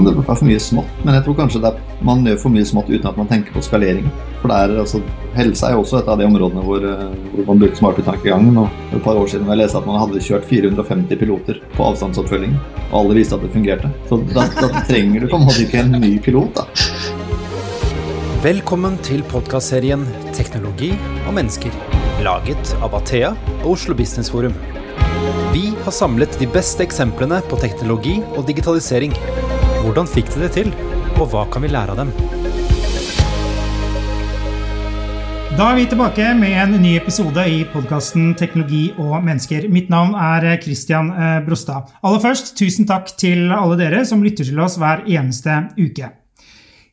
om det er for mye smått, men jeg tror kanskje er, man gjør for mye smått uten at man tenker på skalering. For er, altså, Helse er jo også et av de områdene hvor, eh, hvor man bruker smartuttankegangen. For et par år siden jeg leste at man hadde kjørt 450 piloter på avstandsoppfølging, og alle viste at det fungerte. Så da, da trenger du på en måte ikke en ny pilot. da. Velkommen til podkastserien 'Teknologi og mennesker', laget av Athea og Oslo Business Forum. Vi har samlet de beste eksemplene på teknologi og digitalisering. Hvordan fikk de det til, og hva kan vi lære av dem? Da er vi tilbake med en ny episode i podkasten 'Teknologi og mennesker'. Mitt navn er Christian eh, Brostad. Aller først, tusen takk til alle dere som lytter til oss hver eneste uke.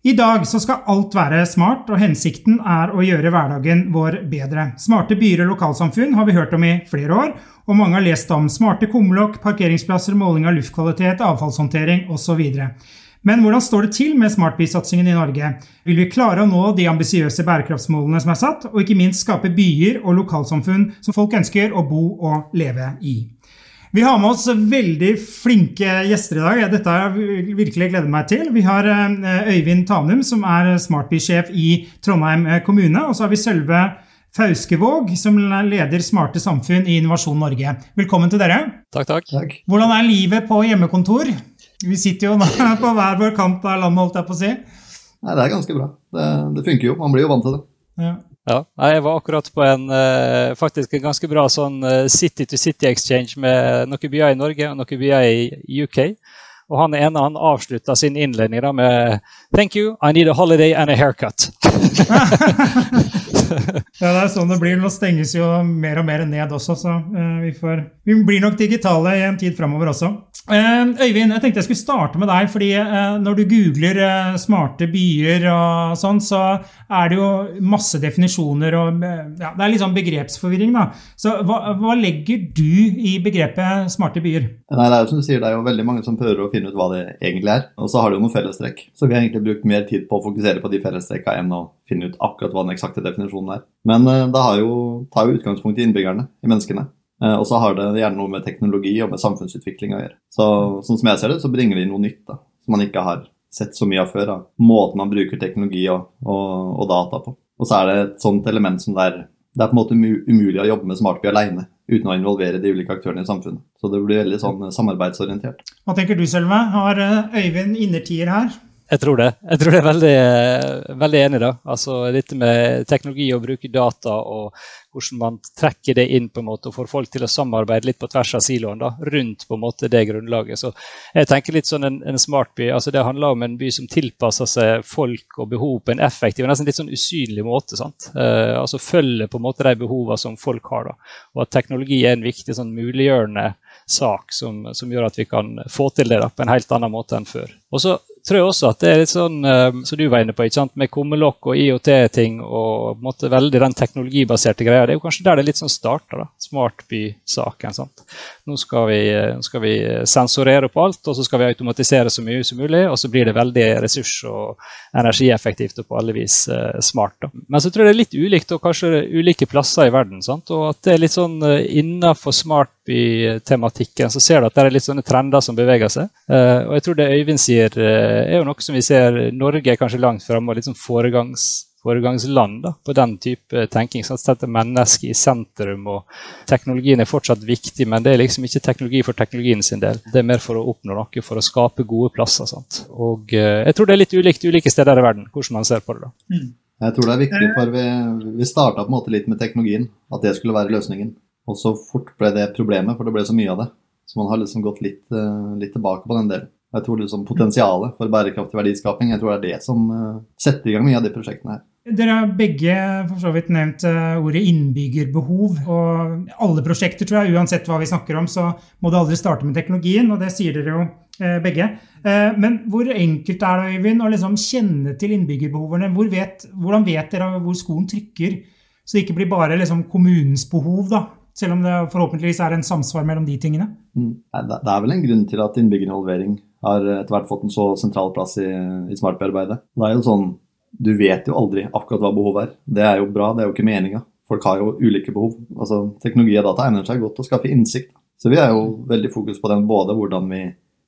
I dag skal alt være smart, og hensikten er å gjøre hverdagen vår bedre. Smarte byer og lokalsamfunn har vi hørt om i flere år, og mange har lest om smarte kumlokk, parkeringsplasser, måling av luftkvalitet, avfallshåndtering osv. Men hvordan står det til med smartbysatsingen i Norge? Vil vi klare å nå de ambisiøse bærekraftsmålene som er satt, og ikke minst skape byer og lokalsamfunn som folk ønsker å bo og leve i? Vi har med oss veldig flinke gjester i dag. Dette har jeg virkelig gledet meg til. Vi har eh, Øyvind Tanum, som er smartbysjef i Trondheim eh, kommune. Og så har vi Sølve Fauskevåg, som leder Smarte samfunn i Innovasjon Norge. Velkommen til dere. Takk, takk. Takk. Hvordan er livet på hjemmekontor? Vi sitter jo nå på hver vår kant av landet, holdt jeg på å si. Nei, det er ganske bra. Det, det funker jo. Man blir jo vant til det. Ja. Ja, jeg var akkurat på en eh, faktisk en ganske bra sånn eh, city to city exchange med noen byer i Norge og noen byer i UK. Og han ene han avslutta sin innledning da med Thank you, I need a holiday and a haircut. Ja, det er sånn det blir. Nå stenges jo mer og mer ned også, så eh, vi, får, vi blir nok digitale i en tid framover også. Eh, Øyvind, jeg tenkte jeg skulle starte med deg, fordi eh, når du googler smarte byer og sånn, så er det jo masse definisjoner og ja, Det er litt sånn begrepsforvirring, da. Så hva, hva legger du i begrepet smarte byer? Nei, det er jo som du sier, det er jo veldig mange som prøver å finne ut hva det egentlig er. Og så har det jo noen fellestrekk. Så vi har egentlig brukt mer tid på å fokusere på de fellestrekka enn å finne ut akkurat hva den eksakte definisjonen er. Men eh, det jo, tar jo utgangspunkt i innbyggerne, i menneskene. Eh, og så har det gjerne noe med teknologi og med samfunnsutvikling å gjøre. Så sånn som jeg ser det, så bringer de noe nytt da, som man ikke har sett så mye av før. Da. Måten man bruker teknologi og, og, og data på. Og så er det et sånt element som det er det er på en måte umulig å jobbe med smartby alene uten å involvere de ulike aktørene i samfunnet. Så det blir veldig sånn eh, samarbeidsorientert. Hva tenker du, Sølve? Har Øyvind innertier her? Jeg tror det. Jeg tror det er veldig, veldig enig. da. Altså Dette med teknologi og bruke data og hvordan man trekker det inn på en måte og får folk til å samarbeide litt på tvers av siloen da, rundt på en måte det grunnlaget. Så jeg tenker litt sånn en, en smart by. altså Det handler om en by som tilpasser seg folk og behov på en effektiv og nesten litt sånn usynlig måte. sant? Eh, altså Følger på en måte de behovene som folk har. da, Og at teknologi er en viktig sånn muliggjørende sak som, som gjør at vi kan få til det da, på en helt annen måte enn før. Og så tror jeg også at det er litt sånn eh, som du var inne på, ikke sant? med kummelokk og IOT-ting og måte veldig den teknologibaserte greia. Det er jo kanskje der det litt sånn starter. da, Smartby-saken. sant? Nå skal, vi, eh, nå skal vi sensorere på alt, og så skal vi automatisere så mye som mulig. Og så blir det veldig ressurs- og energieffektivt og på alle vis eh, smart. da. Men så tror jeg det er litt ulikt, og kanskje ulike plasser i verden. sant? Og at det er litt sånn eh, innafor smartby-tematikken så ser du at det er litt sånne trender som beveger seg. Eh, og jeg tror det Øyvind sier, eh, er jo noe som vi ser Norge er kanskje langt framme og litt sånn foregangs, foregangsland da, på den type tenking. sånn at Sette mennesket i sentrum, og teknologien er fortsatt viktig, men det er liksom ikke teknologi for teknologien sin del. Det er mer for å oppnå noe, for å skape gode plasser. sant? Og eh, jeg tror det er litt ulikt ulike steder i verden, hvordan man ser på det. da. Jeg tror det er viktig, for vi, vi starta på en måte litt med teknologien, at det skulle være løsningen. Og så fort ble det problemet, for det ble så mye av det. Så man har liksom gått litt, eh, litt tilbake på den delen. Jeg tror liksom Potensialet for bærekraftig verdiskaping jeg tror det er det som eh, setter i gang mye av de prosjektene her. Dere har begge for så vidt nevnt eh, ordet innbyggerbehov. og Alle prosjekter, tror jeg, uansett hva vi snakker om, så må det aldri starte med teknologien. og Det sier dere jo begge. Men hvor enkelt er det Øyvind, å liksom kjenne til innbyggerbehovene? Hvor vet, hvordan vet dere hvor skoen trykker, så det ikke blir bare liksom kommunens behov? da? Selv om det forhåpentligvis er en samsvar mellom de tingene. Mm. Det det er vel en grunn til at innbyggerinvolvering har etter hvert fått en så sentral plass i, i smartbyarbeidet. Det er jo sånn, Du vet jo aldri akkurat hva behovet er. Det er jo bra, det er jo ikke meninga. Folk har jo ulike behov. Altså, Teknologi og data egner seg godt til å skaffe innsikt. Så vi er jo veldig fokus på den både hvordan vi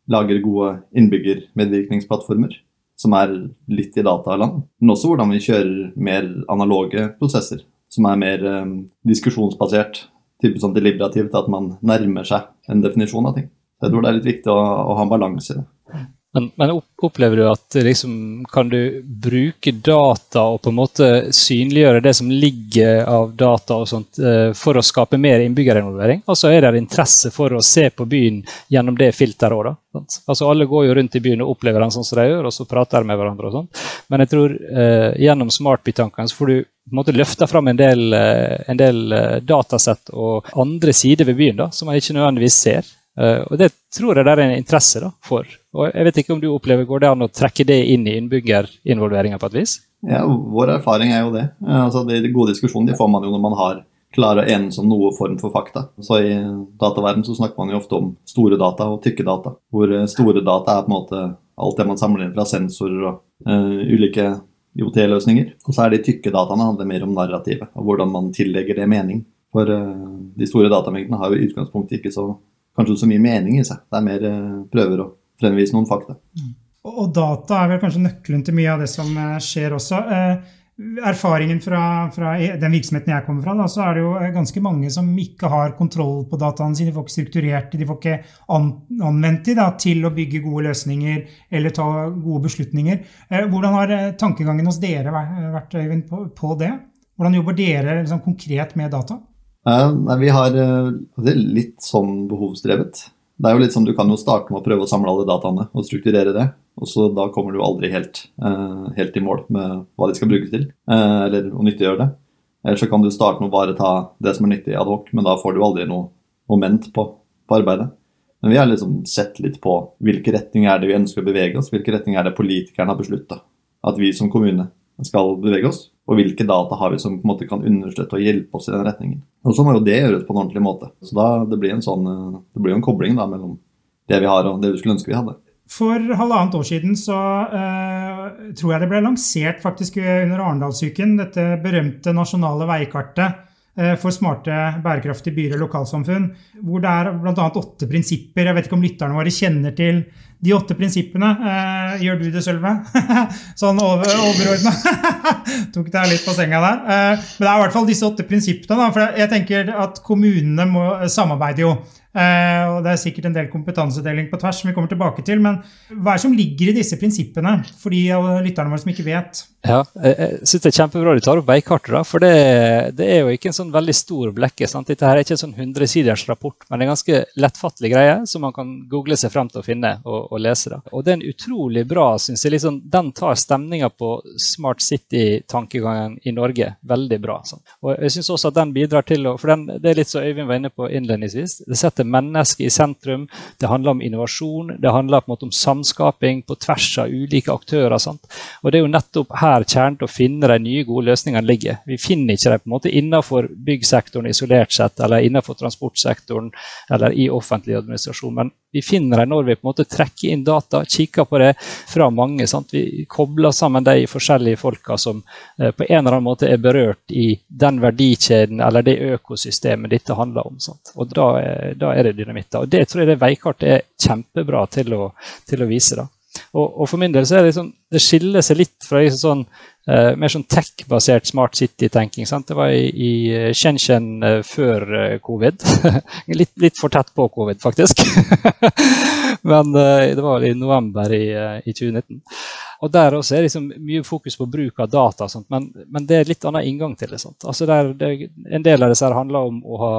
lager gode innbyggermedvirkningsplattformer, som er litt i dataland. Men også hvordan vi kjører mer analoge prosesser, som er mer um, diskusjonsbasert. Typisk sånn deliberativt, at man nærmer seg en definisjon av ting. Jeg tror det er litt viktig å, å ha en balanse i det. Men, men, opplever du at liksom, kan du bruke data og på en måte synliggjøre det som ligger av data og sånt, eh, for å skape mer innbyggerinvolvering? Altså Er det interesse for å se på byen gjennom det filteret òg? Altså Alle går jo rundt i byen og opplever den sånn som de gjør, og så prater de med hverandre. og sånn. Men jeg tror eh, gjennom smartby-tankene så får du på en måte løfta fram en del, eh, en del eh, datasett og andre sider ved byen da, som man ikke nødvendigvis ser. Og Det tror jeg det er en interesse da, for. Og jeg vet ikke om du opplever, Går det an å trekke det inn i innbyggerinvolveringa på et vis? Ja, Vår erfaring er jo det. Altså, de gode diskusjonene får man jo når man har klarer å enes om noe form for fakta. Så I dataverden så snakker man jo ofte om store data og tykke data. Hvor eh, store data er på en måte alt det man samler inn fra sensorer og uh, ulike IOT-løsninger. Og så er de tykke dataene handler mer om narrativet og hvordan man tillegger det mening. For uh, de store datamengdene har jo i utgangspunktet ikke så kanskje så mye mening i seg. Det er mer uh, prøver å fremvise noen fakta. Og data er vel kanskje nøkkelen til mye av det som eh, skjer også. Eh, erfaringen fra, fra, den virksomheten jeg kommer fra, da, så er det jo ganske mange som ikke har kontroll på dataene sine. De får ikke strukturert de får ikke anvendt de da, til å bygge gode løsninger eller ta gode beslutninger. Hvordan har tankegangen hos dere vært, Øyvind, på, på det? Hvordan jobber dere liksom, konkret med data? Vi har eh, det er litt sånn behovsdrevet. Det er jo litt sånn, Du kan jo starte med å prøve å samle alle dataene og strukturere det. og så Da kommer du aldri helt, eh, helt i mål med hva de skal brukes til, eh, eller å nyttiggjøre det. Eller så kan du starte med å bare ta det som er nyttig ad hoc, men da får du aldri noe moment på, på arbeidet. Men vi har liksom sett litt på hvilke retninger er det vi ønsker å bevege oss, hvilke retninger er det politikerne har beslutta at vi som kommune skal bevege oss og hvilke data har vi som på en måte kan understøtte og hjelpe oss i den retningen. Og Så må jo det gjøres på en ordentlig måte. Så da, Det blir en sånn, eh, en kobling da, mellom det vi har og det vi skulle ønske vi hadde. For halvannet år siden så uh, tror jeg det ble lansert faktisk under Arendalsuken, dette berømte nasjonale veikartet for smarte, bærekraftige byer og lokalsamfunn. Hvor det er bl.a. åtte prinsipper. Jeg vet ikke om lytterne våre kjenner til de åtte prinsippene. Eh, gjør du det, Sølve? sånn over, overordna. Tok deg litt på senga der. Eh, men det er i hvert fall disse åtte prinsippene. Da, for jeg tenker at kommunene må samarbeide jo. Eh, og Det er sikkert en del kompetansedeling på tvers som vi kommer tilbake til. Men hva er det som ligger i disse prinsippene for de av lytterne våre som ikke vet? Ja, jeg synes Det er kjempebra du tar opp veikartet, for det, det, er jo ikke en sånn veldig stor blekke. Sant? Dette her er ikke en sånn 100-siders rapport, men det er en ganske lettfattelig greie som man kan google seg frem til å finne og, og lese. Da. Og Det er en utrolig bra, synes jeg. Liksom, den tar stemninga på Smart City-tankegangen i Norge veldig bra. Sant? Og jeg synes også at den bidrar til å For den, det er litt så Øyvind var inne på innledningsvis. Det setter setter mennesket i sentrum. Det handler om innovasjon, det handler på en måte om samskaping på tvers av ulike aktører. Sant? Og Det er jo nettopp her kjernen til å finne de nye, gode løsningene ligger. Vi finner ikke dem på en måte innenfor byggsektoren isolert sett, eller innenfor transportsektoren eller i offentlig administrasjon. Men vi finner dem når vi på en måte trekker inn data, kikker på det fra mange. Sant? Vi kobler sammen de forskjellige folka som eh, på en eller annen måte er berørt i den verdikjeden eller det økosystemet dette handler om. Sant? Og da, da, er det dynamitt. Og det tror jeg det veikartet er kjempebra til å, til å vise. da. Og, og, for min del så er det, liksom, det skiller seg litt fra liksom sånn, uh, mer sånn tech-basert smart city-tenking. Det var i, i Shenzhen uh, før uh, covid. litt, litt, for tett på covid, faktisk. Men det var i november i, i 2019. Og Der også er det liksom mye fokus på bruk av data, men, men, det er litt annen inngang til det. Altså der, det en del av det handler om å ha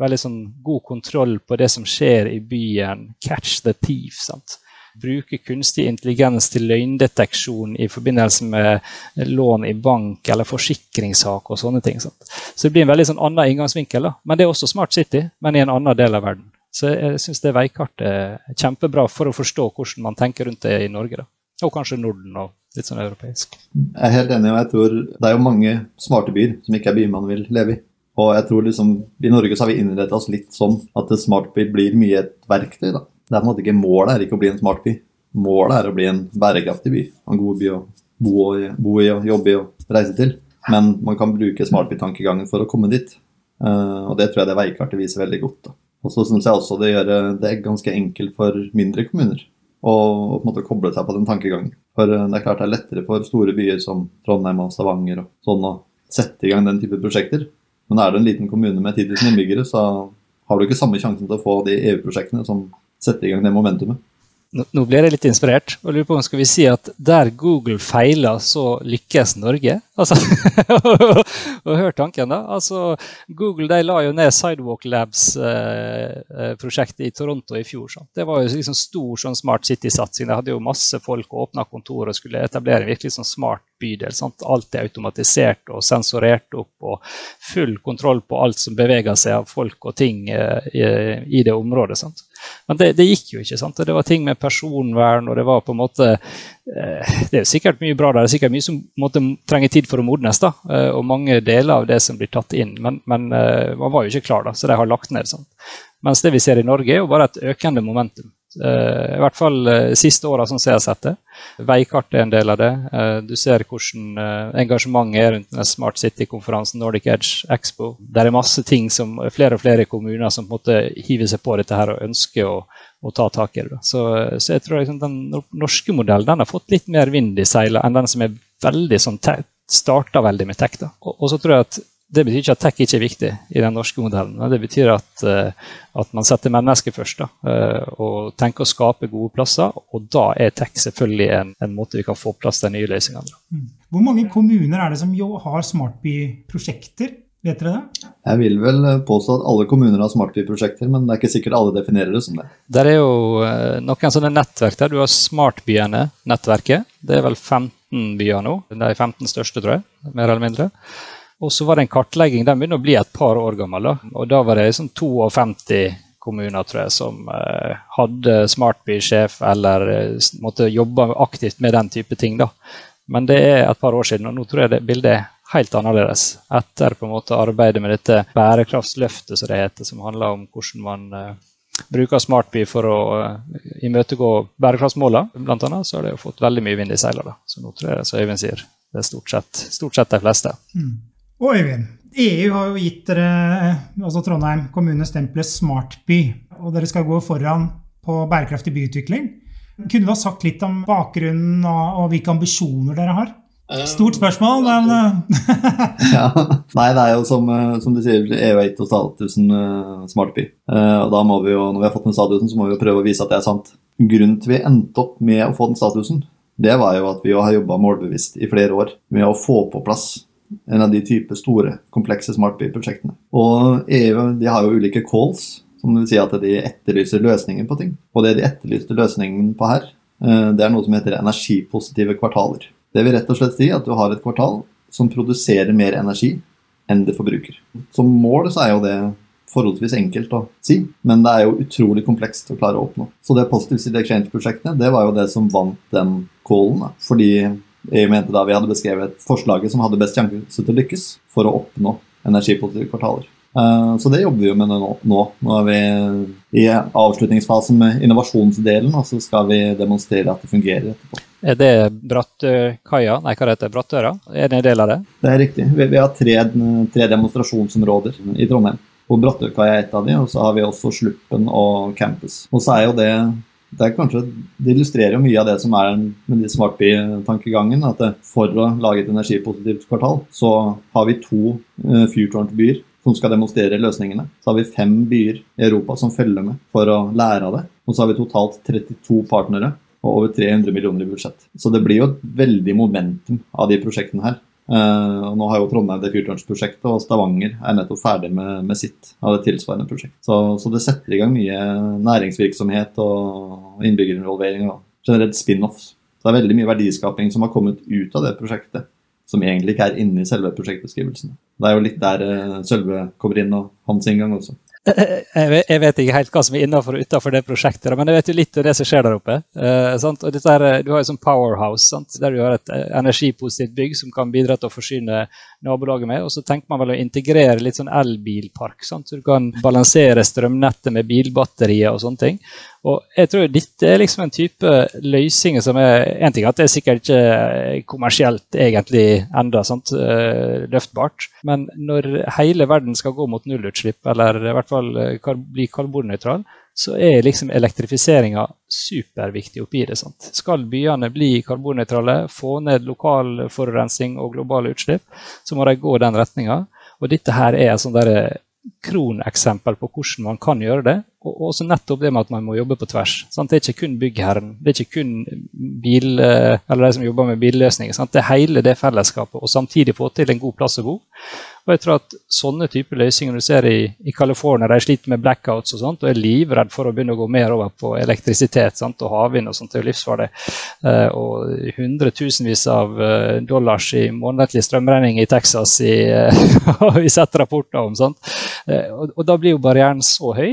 veldig sånn god kontroll på det som skjer i byen. Catch the thief. sant? bruke kunstig intelligens til løgndeteksjon i forbindelse med lån i bank eller forsikringssak og sånne ting. Sant? Så det blir en veldig sånn annen inngangsvinkel. Da. Men det er også Smart City, men i en annen del av verden. Så jeg syns det veikartet er kjempebra for å forstå hvordan man tenker rundt det i Norge. Da. Og kanskje Norden og litt sånn europeisk. Jeg er helt enig, og jeg tror det er jo mange smarte byer som ikke er byer man vil leve i. Og jeg tror liksom, I Norge så har vi innrettet oss litt sånn at smartby blir mye et verktøy. da. Det er på en måte ikke Målet er ikke å bli en smartby. Målet er å bli en bærekraftig by. En god by å bo, bo i og jobbe i og reise til. Men man kan bruke smartby-tankegangen for å komme dit. Uh, og det tror jeg det veikartet viser veldig godt. Da. Og så syns jeg også det gjør det ganske enkelt for mindre kommuner å på en måte koble seg på den tankegangen. For det er klart det er lettere for store byer som Trondheim og Stavanger og sånn å sette i gang den type prosjekter. Men er det en liten kommune med 10 000 innbyggere, så har du ikke samme sjansen til å få de EU-prosjektene som setter i gang det momentumet. Nå blir jeg litt inspirert. og lurer på om Skal vi si at der Google feiler, så lykkes Norge? Altså, og hør tanken, da. Altså, Google de la jo ned Sidewalk Labs-prosjektet eh, eh i Toronto i fjor. Sant? Det var jo liksom stor sånn Smart City-satsing. De hadde jo masse folk og åpna kontor og skulle etablere en virkelig sånn smart bydel. Sant? Alt er automatisert og sensorert opp, og full kontroll på alt som beveger seg av folk og ting eh, i, i, det området. Sant? Men det, det, gikk jo ikke. sant? Det var ting med personvern, og det var på en måte eh, Det er jo sikkert mye bra der, det er sikkert mye som måtte, trenger tid for å modnes, da, eh, og mange deler av det som blir tatt inn. Men, men eh, man var jo ikke klar, da, så de har lagt ned. sant? Mens det vi ser i Norge, er jo bare et økende momentum. Eh, I hvert fall uh, siste åra, som jeg har sett det. Veikart er en del av det. Uh, du ser hvordan engasjementet er rundt den Smart City-konferansen, Nordic Edge Expo. Det er masse ting som flere og flere kommuner som på en måte hiver seg på dette her og ønsker å, å ta tak i det. Så, så jeg tror liksom, den norske modellen den har fått litt mer vind i seilene enn den som er veldig sånn starta veldig med tech. Da. Og, og så tror jeg at det betyr ikke at tech ikke er viktig i den norske modellen, men det betyr at, eh, at man setter mennesket først. Da, eh, og tenker å skape gode plasser. Og da er tech selvfølgelig en, en måte vi kan få plass til nye løsninger. Mm. Hvor mange kommuner er det som jo har smartbyprosjekter? Vet dere det? Jeg vil vel påstå at alle kommuner har Smartby-prosjekter, men det er ikke sikkert alle definerer det som det. Der er jo eh, noen sånne nettverk der. Du har Smartbyene-nettverket. Det er vel 15 byer nå. Det er de 15 største, tror jeg. Mer eller mindre. Og så var det en kartlegging, den begynner å bli et par år gammel. Da. Og da var det liksom 52 kommuner tror jeg, som eh, hadde Smartby-sjef eller eh, måtte jobbe aktivt med den type ting. da. Men det er et par år siden, og nå tror jeg det bildet er helt annerledes. Etter på en måte arbeidet med dette bærekraftsløftet, som det heter, som handler om hvordan man eh, bruker Smartby for å uh, imøtegå bærekraftsmålene, annet, så har det jo fått veldig mye vind i seilene. Så nå tror jeg, som Øyvind sier, det er stort sett, stort sett de fleste. Mm. Og Øyvind, EU har jo gitt dere, altså Trondheim kommune, stempelet smartby. Og dere skal gå foran på bærekraftig byutvikling. Kunne du ha sagt litt om bakgrunnen og, og hvilke ambisjoner dere har? Stort spørsmål, men ja. Nei, det er jo som, eh, som du sier, EU har gitt oss statusen uh, smartby. Uh, og da må vi jo, når vi har fått den statusen, så må vi jo prøve å vise at det er sant. Grunnen til vi endte opp med å få den statusen, det var jo at vi har jobba målbevisst i flere år med å få på plass en av de type store, komplekse smartby-prosjektene. Og EU de har jo ulike calls, som vil si at de etterlyser løsninger på ting. Og det de etterlyste løsningen på her, eh, det er noe som heter energipositive kvartaler. Det vil rett og slett si at du har et kvartal som produserer mer energi enn det forbruker. Som mål så er jo det forholdsvis enkelt å si, men det er jo utrolig komplekst å klare å oppnå. Så det Positive City Exchange-prosjektet det var jo det som vant den callen. Fordi jeg mente da vi hadde beskrevet forslaget som hadde best sjanse til å lykkes for å oppnå energipositive kvartaler. Eh, så det jobber vi jo med nå. Nå er vi i avslutningsfasen med innovasjonsdelen, og så skal vi demonstrere at det fungerer etterpå. Er det Brattkaia, nei hva heter Brattøra? Er det en del av det? Det er riktig. Vi, vi har tre, tre, demonstrasjonsområder i Trondheim. Og Brattøykaia er et av de, og så har vi også Sluppen og Campus. Og så er jo det det, kanskje, det illustrerer mye av det som er med de Smartby-tankegangen. At for å lage et energipositivt kvartal, så har vi to uh, fyrtårnbyer som skal demonstrere løsningene. Så har vi fem byer i Europa som følger med for å lære av det. Og så har vi totalt 32 partnere og over 300 millioner i budsjett. Så det blir jo et veldig momentum av de prosjektene her. Uh, og nå har jo Trondheim det fyrtårnsprosjektet, og Stavanger er nettopp ferdig med, med sitt av det tilsvarende prosjekt. Så, så, det setter i gang mye næringsvirksomhet og innbyggerinvolvering og generelt spin-offs. Det er veldig mye verdiskaping som har kommet ut av det prosjektet, som egentlig ikke er inne i selve prosjektbeskrivelsen. Det er jo litt der uh, Sølve kommer inn, og hans inngang også. Jeg vet ikke helt hva som er innenfor og utenfor det prosjektet, men jeg vet jo litt av det som skjer der oppe. Eh, og er, du har jo sånn powerhouse, der du har et eh, energipositivt bygg som kan bidra til å forsyne nabolaget med. Og så tenker man vel å integrere litt sånn elbilpark, så du kan balansere strømnettet med bilbatterier og sånne ting. Og jeg tror dette er liksom en type løsninger som er En ting at det er sikkert ikke kommersielt egentlig enda sant, eh, løftbart, men når hele verden skal gå mot nullutslipp, eller i hvert fall eh, bli karbonnøytral, så er liksom elektrifiseringa superviktig oppi det. sant? Skal byene bli karbonnøytrale, få ned lokal forurensning og globale utslipp, så må de gå den retninga. Og dette her er et sånt kroneksempel på hvordan man kan gjøre det. Og også nettopp det med at man må jobbe på tvers. Sant? Det er ikke kun byggherren, det er ikke kun bil, eh, eller de som jobber med billøsninger. Sant? Det er hele det fellesskapet, og samtidig få til en god plass å bo. Og jeg tror at sånne typer løsninger du ser i, i California, de sliter med blackouts og sånt, og er livredd for å begynne å gå mer over på elektrisitet sant? og havvind og sånt, det er livsfarlig. Uh, og hundretusenvis av uh, dollars i månedlig strømregning i Texas har vi sett rapporter om. Sant? og, og da blir jo barrieren så høy.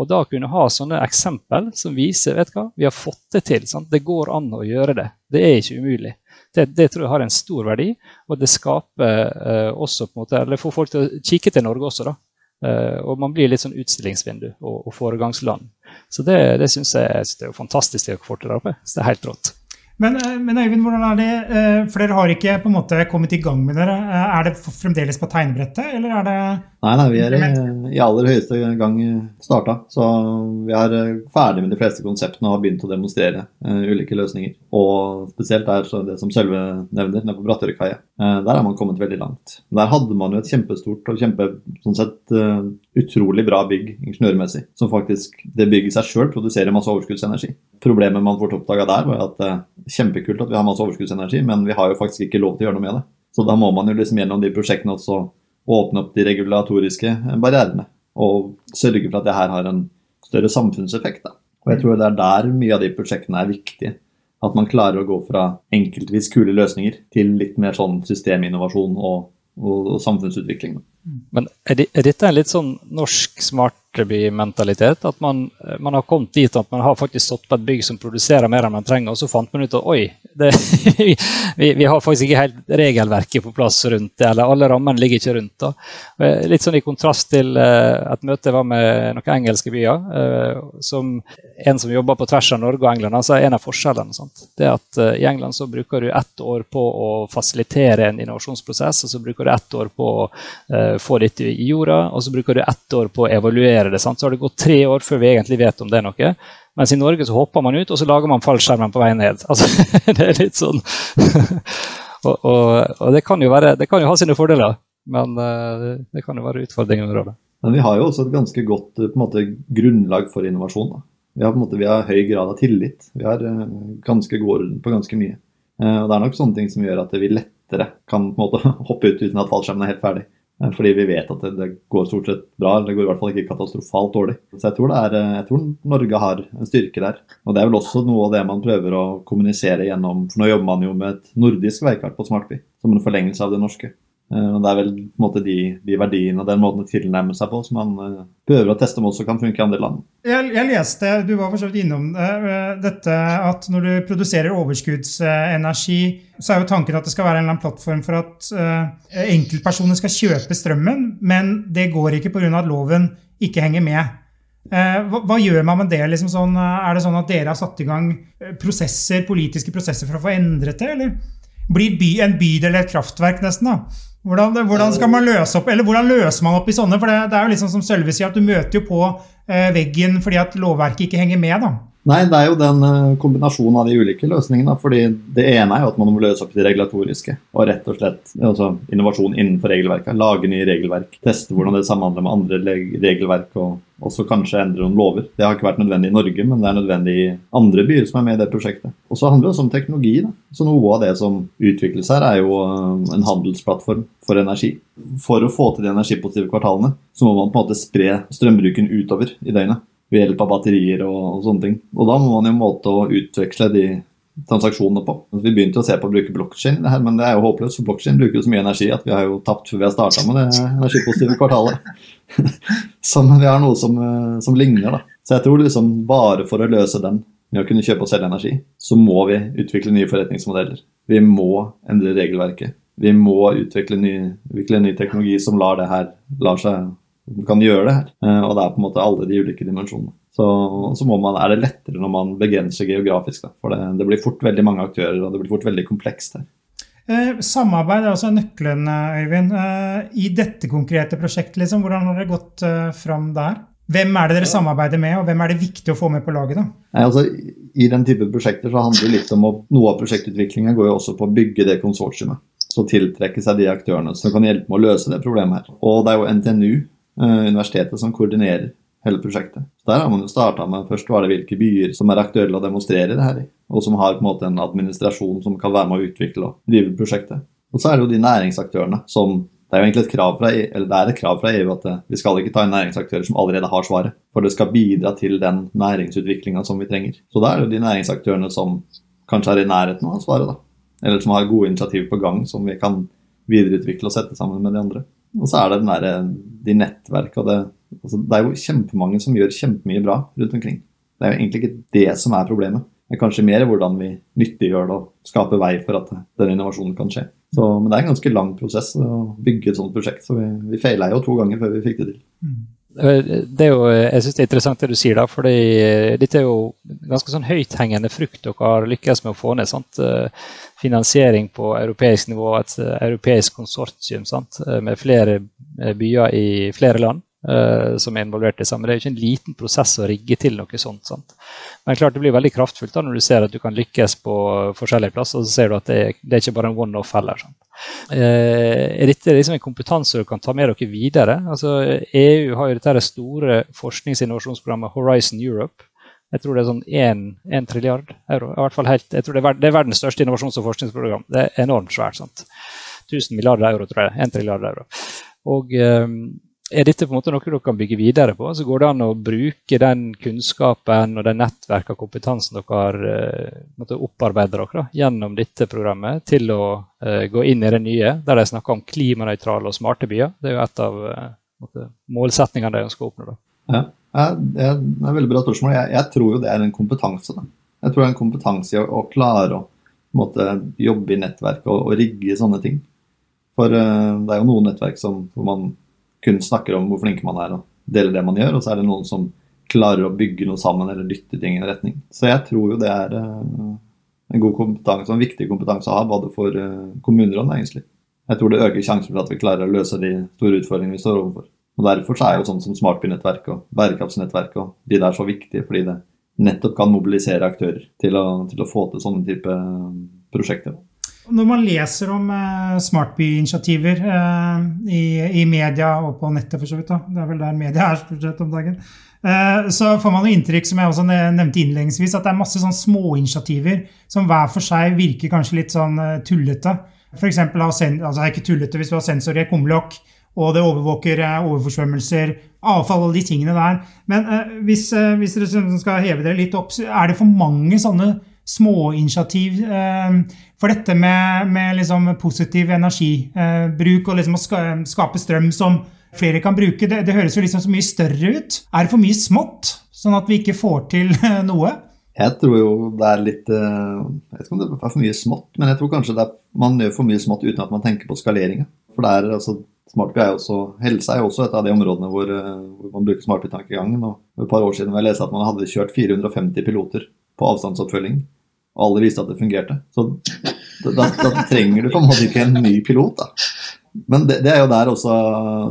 Og da kunne ha sånne eksempel som viser vet du hva, vi har fått det til. Sant? Det går an å gjøre det. Det er ikke umulig. Det, det tror jeg har en stor verdi, og det skaper eh, også på en måte, eller får folk til å kikke til Norge også. da. Eh, og man blir litt sånn utstillingsvindu og, og foregangsland. Så det, det syns jeg, jeg synes det er fantastisk å få til der oppe. Så det er helt rått. Men, eh, men, Øyvind, hvordan er det? Eh, for dere har ikke på en måte kommet i gang med dere. Eh, er det fremdeles på tegnebrettet, eller er det Nei, nei, vi er i, i aller høyeste gang starta. Så vi er ferdig med de fleste konseptene og har begynt å demonstrere uh, ulike løsninger. Og spesielt er det som Sølve nevner, nede på Brattørkaia. Uh, der er man kommet veldig langt. Der hadde man jo et kjempestort og kjempe, sånn sett, uh, utrolig bra bygg ingeniørmessig. Som faktisk, det bygget seg sjøl produserer masse overskuddsenergi. Problemet man fort oppdaga der, var at uh, kjempekult at vi har masse overskuddsenergi, men vi har jo faktisk ikke lov til å gjøre noe med det. Så da må man jo liksom gjennom de prosjektene også åpne opp de regulatoriske eh, barrierene. Og sørge for at det her har en større samfunnseffekt. Da. Og jeg tror det er der mye av de prosjektene er viktige. At man klarer å gå fra enkeltvis kule løsninger til litt mer sånn systeminnovasjon og, og, og samfunnsutvikling. Men er, er, dette en litt sånn norsk smart Bartleby-mentalitet. At man, man, har kommet dit at man har faktisk stått på et bygg som produserer mer enn man trenger, og så fant man ut at oi, det, vi, vi, har faktisk ikke helt regelverket på plass rundt det, eller alle rammene ligger ikke rundt. Da. Litt sånn i kontrast til uh, et møte jeg var med noen engelske byer. Som En som jobber på tvers av Norge og England, altså en av forskjellene. Sant? Det at I England så bruker du ett år på å fasilitere en innovasjonsprosess, og så bruker du ett år på å få dette i jorda, og så bruker du ett år på å evaluere det. Sant? Så har det gått tre år før vi egentlig vet om det er noe. Mens i Norge så hopper man ut, og så lager man fallskjermen på vei ned. Altså, det er litt sånn og, og, og, det kan være, det kan jo ha sine fordeler, men uh, det kan jo være utfordringer under året. Men vi har jo også et ganske godt måte, grunnlag for innovasjon. Da. Vi har, på en måte, vi har høy grad av tillit. Vi har uh, ganske god orden på ganske mye. Og Det er nok sånne ting som gjør at vi lettere kan på en måte, hoppe ut uten at fallskjermen er helt ferdig. Eh, fordi vi vet at det, det, går stort sett bra, eller det går i hvert fall ikke katastrofalt dårlig. Så jeg tror, er, eh, jeg tror, Norge har en styrke der. Og det er vel også noe av det man prøver å kommunisere gjennom For nå jobber man jo med et nordisk veikart på Smartby, som en forlengelse av det norske. Eh, det er vel på en måte de, de, verdiene og den måten å tilnærme seg på som man uh, prøver å teste om også kan funke i andre land. Jeg, jeg leste, du var for så vidt innom uh, dette, at når du produserer overskuddsenergi, så er jo tanken at det skal være en eller annen plattform for at uh, enkeltpersoner skal kjøpe strømmen, men det går ikke pga. at loven ikke henger med. Hva, hva, gjør man med det? Liksom sånn, er det sånn at dere har satt i gang prosesser, politiske prosesser for å få endret det, eller blir by, en bydel et kraftverk, nesten? da? Hvordan, hvordan, skal man løse opp, eller hvordan løser man opp i sånne? For det, det er jo liksom som Sølve sier, at du møter jo på eh, veggen fordi at lovverket ikke henger med. da. Nei, det er jo den uh, kombinasjonen av de ulike løsningene. fordi Det ene er jo at man må løse opp det regulatoriske. Og rett og slett altså, innovasjon innenfor regelverket. Lage nye regelverk. Teste hvordan det samhandler med andre regelverk. Og også kanskje endre noen lover. Det har ikke vært nødvendig i Norge, men det er nødvendig i andre byer som er med i det prosjektet. Og så handler det også om teknologi. Da. Så Noe av det som utvikles her, er jo uh, en handelsplattform for energi. For å få til de energipositive kvartalene, så må man på en måte spre strømbruken utover i døgnet ved hjelp av batterier og, og, sånne ting. Og da må man jo måte å utveksle de transaksjonene på. Altså, vi begynte å se på å bruke blokkjede, men det er jo håpløst. For blokkjede bruker jo så mye energi at vi har jo tapt før vi har starta med det energipositive kvartalet. så vi har noe som, eh, som, ligner, da. Så jeg tror liksom bare for å løse den med å kunne kjøpe og selge energi, så må vi utvikle nye forretningsmodeller. Vi må endre regelverket. vi må utvikle ny, utvikle ny teknologi som lar det her lar seg kan gjøre det her. Eh, og det er på en måte alle de ulike dimensjonene. Så, så man, er det lettere når man begrenser geografisk. Da. For det, det, blir fort veldig mange aktører, og det blir fort veldig komplekst her. Eh, samarbeid er også nøkkelen, eh, Øyvind. Eh, I dette konkrete prosjektet, liksom, hvordan har dere gått eh, fram der? Hvem er det dere samarbeider med, og hvem er det viktig å få med på laget? da? Nei, altså, I den type prosjekter så handler det litt om å, Noe av prosjektutviklinga går jo også på å bygge det konsortiumet. Så tiltrekke seg de aktørene som kan hjelpe med å løse det problemet her. Og det er jo NTNU, eh, universitetet, som koordinerer hele prosjektet. Så Der har man jo starta med først var det hvilke byer som er aktuelle å demonstrere det her i, og som har på en måte en administrasjon som kan være med å utvikle og drive prosjektet. Og så er det jo de næringsaktørene som det er jo egentlig et krav fra, e eller det er et krav fra EU at eh, vi skal ikke ta inn næringsaktører som allerede har svaret. For det skal bidra til den næringsutviklinga som vi trenger. Så da er det jo de næringsaktørene som kanskje er i nærheten av svaret, da. Eller som har gode initiativ på gang som vi kan videreutvikle og sette sammen med de andre. Og så er det der, eh, de nettverka og det altså Det er jo kjempemange som gjør kjempemye bra rundt omkring. Det er jo egentlig ikke det som er problemet. Det er kanskje mer hvordan vi nyttiggjør det og skaper vei for at den innovasjonen kan skje. Så, men det er en ganske lang prosess å bygge et sånt prosjekt, så vi, vi feila jo to ganger før vi fikk det til. Mm. Det er jo, jeg synes det er interessant det du sier, da, for dette er jo ganske sånn høythengende frukt dere har lykkes med å få ned. sant? Finansiering på europeisk nivå, et europeisk konsortium sant? med flere byer i flere land. Uh, som er involvert i sammen. Det er jo ikke en liten prosess å rigge til noe sånt. Sant? Men klart det blir veldig kraftfullt da når du ser at du kan lykkes på forskjellige plasser. Og så ser du at det, er, det er ikke bare en one-off heller. Sant? Uh, er dette liksom en kompetanse du kan ta med dere videre? Altså, EU har jo dette store forsknings- og innovasjonsprogrammet Horizon Europe. Jeg tror det er sånn 1 trilliard euro. I hvert fall helt, jeg tror det er, det er verdens største innovasjons- og forskningsprogram. Det er enormt svært. sant? 1000 milliarder euro, tror jeg. 1 trilliard euro. Og um, er dette på en måte noe dere kan bygge videre på? Så går det an å bruke den kunnskapen og den nettverket og kompetansen dere har uh, opparbeidet dere gjennom dette programmet, til å uh, gå inn i det nye, der de snakker om klimanøytrale og smarte byer. Det er jo et av uh, målsetningene de ønsker å oppnå. Da. Ja, det er et veldig bra spørsmål. Jeg, jeg, tror jo det er en kompetanse. Da. Jeg tror det er en kompetanse i å, å klare å måte, jobbe i nettverket og, og rigge sånne ting. For det er jo noen nettverk som, hvor man kun snakker om hvor flink man er og deler det man gjør, og så er det noen som klarer å bygge noe sammen eller dytte ting i en retning. Så jeg tror jo det er uh, en god kompetanse, en viktig kompetanse å ha både for uh, kommuner og næringsliv. Jeg tror det øker sjansen for at vi klarer å løse de store utfordringene vi står overfor. Og Derfor så er jo sånn som smartbynettverk og bærekraftsnettverk og de der så viktige, fordi det nettopp kan mobilisere aktører til å, til å få til sånne type eh, prosjekter. Når man leser om eh, smartbyinitiativer eh, i, i, media og på nettet, for så vidt, da. det er vel der media er stort sett om dagen, eh, så får man noe inntrykk som jeg også nevnte innledningsvis, at det er masse sånn småinitiativer som hver for seg virker kanskje litt sånn eh, tullete. For eksempel, altså ikke tullete hvis du har sensor i et kumlokk, og det overvåker eh, overforsvømmelser, avfall og de tingene der. Men eh, hvis, hvis dere skal heve dere litt opp, er det for mange sånne småinitiativ eh, for dette med, med liksom positiv energibruk og liksom å skape strøm som flere kan bruke. Det, det, høres jo liksom så mye større ut. Er det for mye smått, sånn at vi ikke får til noe? Jeg tror jo det er litt eh, Jeg vet ikke om det er for mye smått, men jeg tror kanskje er, man gjør for mye smått uten at man tenker på skaleringa. For det er, altså, Smartby er også, Helse er jo også et av de områdene hvor, eh, hvor man bruker smartby-tankegangen. For et par år siden jeg leste at man hadde kjørt 450 piloter på avstandsoppfølging. Og alle visste at det fungerte. Så da, da trenger du på en måte ikke en ny pilot. da. Men det, det er jo der også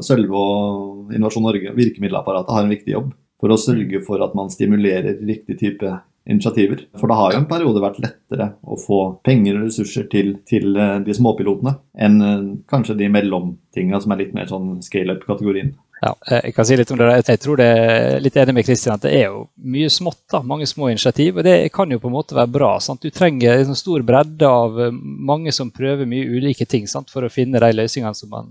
Sølve og Innovasjon Norge, virkemiddelapparatet, har en viktig jobb. For å sørge for at man stimulerer riktig type initiativer. For det har jo en periode vært lettere å få penger og ressurser til, til eh, de småpilotene enn eh, kanskje de mellomtinga som er litt mer sånn scale up-kategorien. Ja, jeg kan si litt om det. Jeg tror det er litt enig med Kristian at det er jo mye smått. da, Mange små initiativ. og Det kan jo på en måte være bra. Sant? Du trenger en sånn stor bredde av eh, mange som prøver mye ulike ting sant? for å finne de løsningene som man,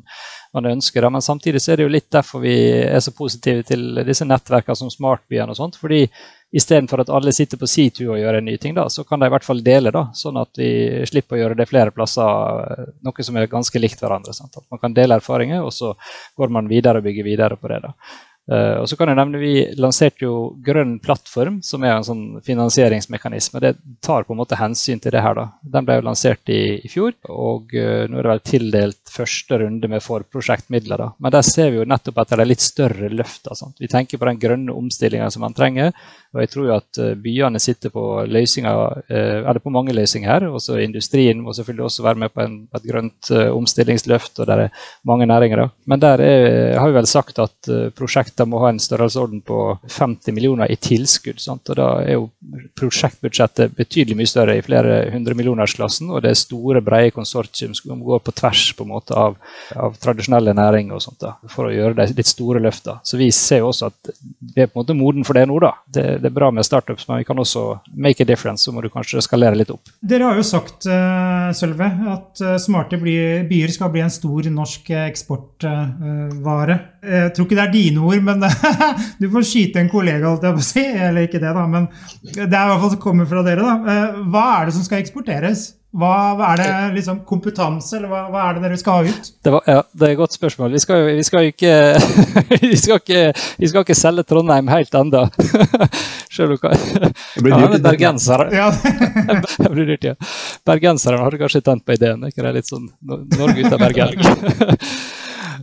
man ønsker. Da. Men samtidig så er det jo litt derfor vi er så positive til disse nettverkene som Smartbyene og sånt. fordi Istedenfor at alle sitter på si tur og gjør en ny ting, da, så kan de i hvert fall dele. da, Sånn at vi slipper å gjøre det flere plasser, noe som er ganske likt hverandre. Sant? At man kan dele erfaringer, og så går man videre og bygger videre på det. da. Uh, og så kan jeg nevne Vi lanserte jo Grønn plattform, som er en sånn finansieringsmekanisme. Det tar på en måte hensyn til det her. da. Den ble jo lansert i, i fjor, og uh, nå er det vel tildelt første runde med forprosjektmidler. da. Men der ser vi jo nettopp etter de litt større løfta. Vi tenker på den grønne omstillinga som man trenger. Og jeg tror jo at uh, byene sitter på løsninger, eller på mange løsninger her. Også industrien må selvfølgelig også være med på en, et grønt omstillingsløft, og der er mange næringer. da. Men der er, har vi vel sagt at prosjekter må ha en størrelsesorden på 50 millioner i tilskudd. Sant? Og Da er jo prosjektbudsjettet betydelig mye større, i flere hundre millionersklassen. Og det er store, brede konsortium som går på tvers på en måte av, av tradisjonelle næringer og sånt da, for å gjøre de litt store løftene. Så vi ser jo også at vi er på en måte moden for det nå. da. Det, det er bra med startups, men vi kan også make a difference. Så må du kanskje skalere litt opp. Dere har jo sagt, uh, Sølve, at uh, smarte byer skal bli en stor norsk eksportvare. Uh, jeg tror ikke det er dine ord, men du får skyte en kollega, holdt jeg på å si. Eller ikke det, da, men det er i hvert fall som kommer fra dere. da. Eh, hva er det som skal eksporteres? Hva, hva er det liksom kompetanse, eller hva, hva, er det dere skal ha ut? Det, var, ja, det er et godt spørsmål. Vi skal, vi skal, ikke, vi skal ikke, vi skal ikke selge Trondheim helt ennå. Selv om Det blir dyrt. Ja, bergensere. Ja. det blir dyrt, ja. Bergenserne hadde kanskje tent på ideen. Ikke det er litt sånn Norge ut av Bergen.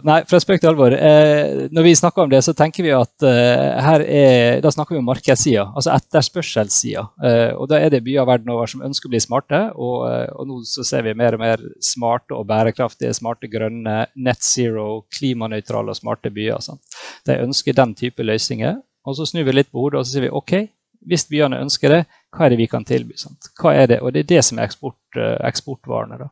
Nei, fra spøk til alvor. Eh, når vi snakker om det, så tenker vi at eh, her er, da snakker vi om markedssida, altså etterspørselssida. Eh, og da er det byer verden over som ønsker å bli smarte, og, eh, og, nå så ser vi mer og mer smarte og bærekraftige, smarte, grønne, net zero, klimanøytrale og smarte byer. Sånn. De ønsker den type løsninger. Og så snur vi litt på hodet og så sier vi OK, hvis byene ønsker det, hva er det vi kan tilby? Sant? Hva er det? Og det er det som er eksport, eh, eksportvarene. da.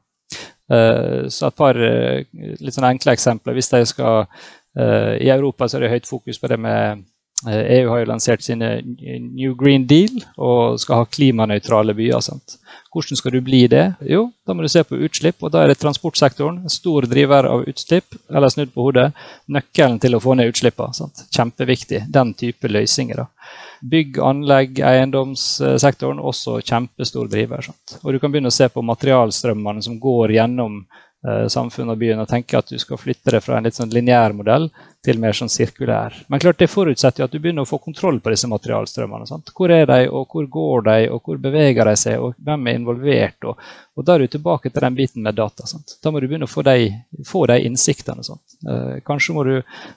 Eh, så et par eh, litt sånne enkle eksempler. Hvis de skal eh, I Europa så er det høyt fokus på det med EU e har jo lansert sine New Green Deal og skal ha klimanøytrale byer. Sant? Hvordan skal du bli det? Jo, da må du se på utslipp, og da er det transportsektoren. En stor driver av utslipp, eller snudd på hodet. Nøkkelen til å få ned utslippene. Kjempeviktig. Den type løsninger. da. Bygg, anlegg, eiendomssektoren også kjempestor driver. Sant? Og du kan begynne å se på materialstrømmene som går gjennom eh, samfunnet og byen, og tenke at du skal flytte det fra en litt sånn lineær modell til mer sånn sirkulær. Men klart det forutsetter jo at du begynner å få kontroll på disse materialstrømmene. Sant? Hvor er de, og hvor går de, og hvor beveger de seg, og hvem er involvert? Og, og da er du tilbake til den biten med data. Sant? Da må du begynne å få de, få de innsiktene. Eh, kanskje må du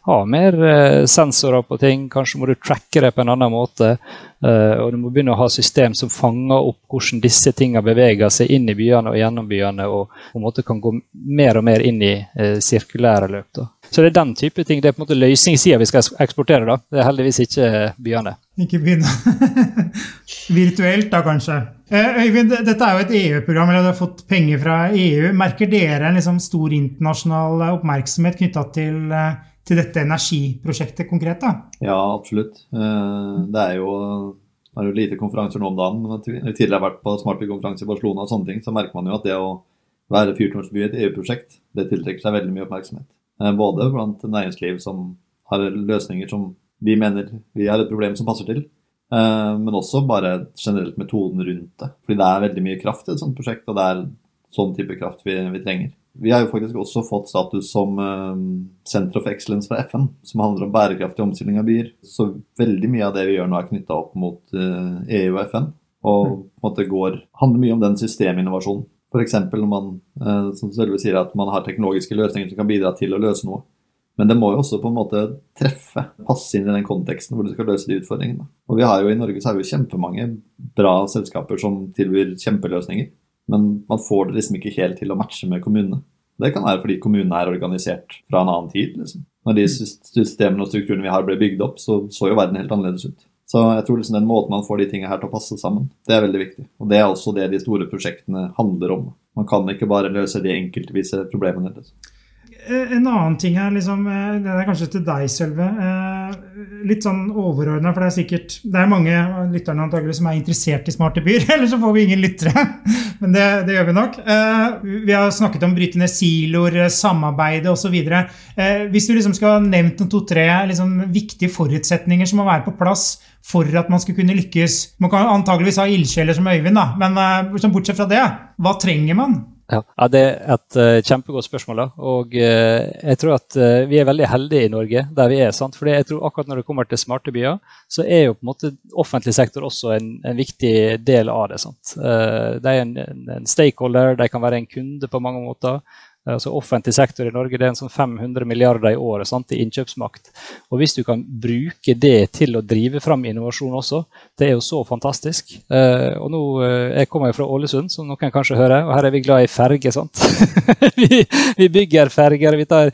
ha mer eh, sensorer på ting, kanskje må du tracke det på en annen måte. Eh, og du må begynne å ha system som fanger opp hvordan disse tingene beveger seg inn i byene og gjennom byene, og på en måte kan gå mer og mer inn i eh, sirkulære løp. Da. Så det er den type ting. Det er på en måte løsningssida vi skal eksportere. da. Det er heldigvis ikke byene. Ikke byene. Virtuelt, da kanskje. Eh, Øyvind, dette er jo et EU-program, eller du har fått penger fra EU. Merker dere en liksom stor internasjonal oppmerksomhet knytta til, eh, til, dette energiprosjektet konkret? da? Ja, absolutt. Eh, det er jo er jo lite konferanser nå om dagen. Når vi tidligere har vært på smartbykonferanse i Barcelona, og sånne ting, så merker man jo at det å være fyrtårnsby i et EU-prosjekt, det tiltrekker seg veldig mye oppmerksomhet. Eh, både blant næringsliv som har løsninger som vi mener vi har et problem som passer til, eh, men også bare generelt metoden rundt det. Fordi det er veldig mye kraft i et sånt prosjekt, og det er sånn type kraft vi, vi trenger. Vi har jo faktisk også fått status som uh, Center of Excellence fra FN, som handler om bærekraftig omstilling av byer. Så veldig mye av det vi gjør nå, er knytta opp mot EU og FN. Og på en måte går, handler mye om den systeminnovasjonen. F.eks. når man eh, som Sølve sier, at man har teknologiske løsninger som kan bidra til å løse noe. Men det må jo også på en måte treffe, passe inn i den konteksten hvor du skal løse de utfordringene. Og vi har jo I Norge så har vi jo kjempemange bra selskaper som tilbyr kjempeløsninger. Men man får det liksom ikke helt til å matche med kommunene. Det kan være fordi kommunene er organisert fra en annen tid. Liksom. Når de systemene og strukturene vi har ble bygd opp, så så jo verden helt annerledes ut. Så jeg tror liksom den måten man får de tingene her til å passe sammen, det er veldig viktig. Og det er også det de store prosjektene handler om. Man kan ikke bare løse de enkeltvise problemene. Liksom. Eh, en annen ting her, liksom, eh, det er kanskje til deg, Sølve. Eh, litt sånn overordna, for det er sikkert Det er mange lytterne antagelig som er interessert i smarte byer. Eller så får vi ingen lyttere, men det, det, gjør vi nok. Vi har snakket om bryte ned siloer, samarbeide osv. Hvis du liksom skal ha nevnt noen to-tre liksom, viktige forutsetninger som må være på plass for at man skal kunne lykkes Man kan antageligvis ha ildsjeler som Øyvind, da, men bortsett fra det, hva trenger man? Ja, Det er et uh, kjempegodt spørsmål. da, og uh, jeg tror at uh, Vi er veldig heldige i Norge der vi er. sant? Fordi jeg tror akkurat Når det kommer til smarte byer, så er jo på en måte offentlig sektor også en, en viktig del av det. sant? de er en, en, stakeholder, de kan være en kunde på mange måter. Altså Offentlig sektor i Norge det er en sånn 500 milliarder i året sant, i innkjøpsmakt. Og Hvis du kan bruke det til å drive fram innovasjon også, det er jo så fantastisk. Eh, og nå, uh, Jeg kommer jo fra Ålesund, som noen kanskje hører, og her er vi glad i ferge. sant? vi, vi, bygger ferger. vi tar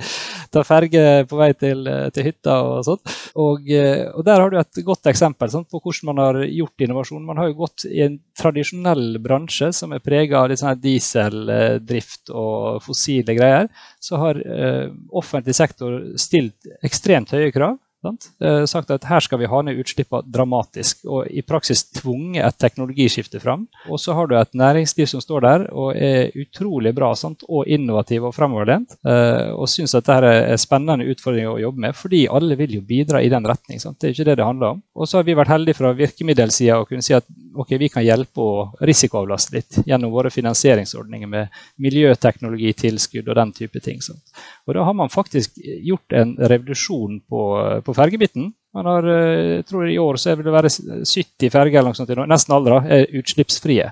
tar ferge på vei til, eh, til hytta og sånt. Og, og, der har du et godt eksempel sant, på hvordan man har gjort innovasjon. Man har jo gått i en tradisjonell bransje som er prega av sånn dieseldrift og fossile greier, så har eh, offentlig sektor stilt ekstremt høye krav. Eh, sagt at her skal vi ha ned utslippene dramatisk, og i praksis tvunget et teknologiskifte fram. Og så har du et næringsliv som står der og er utrolig bra sant? og innovativ og fremoverlent. Eh, og syns at dette er spennende utfordringer å jobbe med, fordi alle vil jo bidra i den retning. Sant? Det er ikke det det handler om. Og så har vi vært heldige fra virkemiddelsida å kunne si at ok, vi kan hjelpe å risikoavlaste litt gjennom våre finansieringsordninger med miljøteknologitilskudd og den type ting. Sant? Og da har man faktisk gjort en revolusjon på, på fergebiten. Man har, jeg eh, tror I år så vil det være 70 ferger eller nesten alle er utslippsfrie.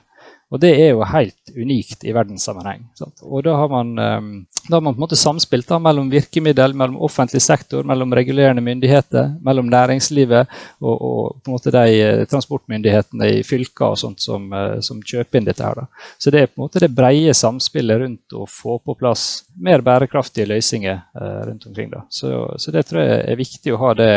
Og det er jo helt unikt i verdenssammenheng. Sant? Og da har man, ehm, da har man på en måte samspilt da, mellom virkemiddel, mellom offentlig sektor, mellom regulerende myndigheter, mellom næringslivet og, og på en måte de eh, transportmyndighetene i fylker og sånt som, eh, som kjøper inn dette. her. Da. Så det er på en måte det brede samspillet rundt å få på plass mer bærekraftige løsninger eh, rundt omkring. Da. Så, så, det tror jeg er viktig å ha det,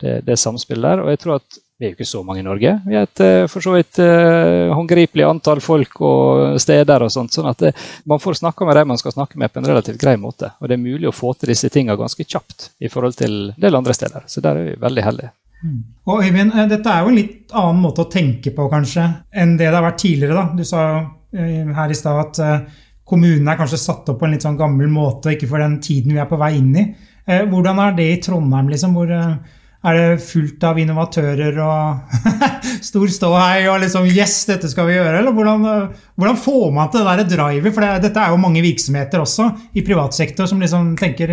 det, det samspillet der. Og jeg tror at vi er jo ikke så mange i Norge. Vi er et eh, for så vidt uh, håndgripelig antall folk og steder. og sånt, sånn at det, Man får snakka med dem man skal snakke med på en relativt grei måte. Og det er mulig å få til disse tingene ganske kjapt i forhold til en del andre steder. Så der er vi veldig heldige. Mm. Og Øyvind, eh, dette er jo en litt annen måte å tenke på kanskje enn det det har vært tidligere. da. Du sa jo her i stad at kommunene er kanskje satt opp på en litt sånn gammel måte, og ikke for den tiden vi er på vei inn i. Hvordan er det i Trondheim? liksom, hvor er det fullt av innovatører og stor ståhei og liksom Yes, dette skal vi gjøre. Eller hvordan, hvordan får man til det der drivet? For det, dette er jo mange virksomheter også i privat sektor som liksom tenker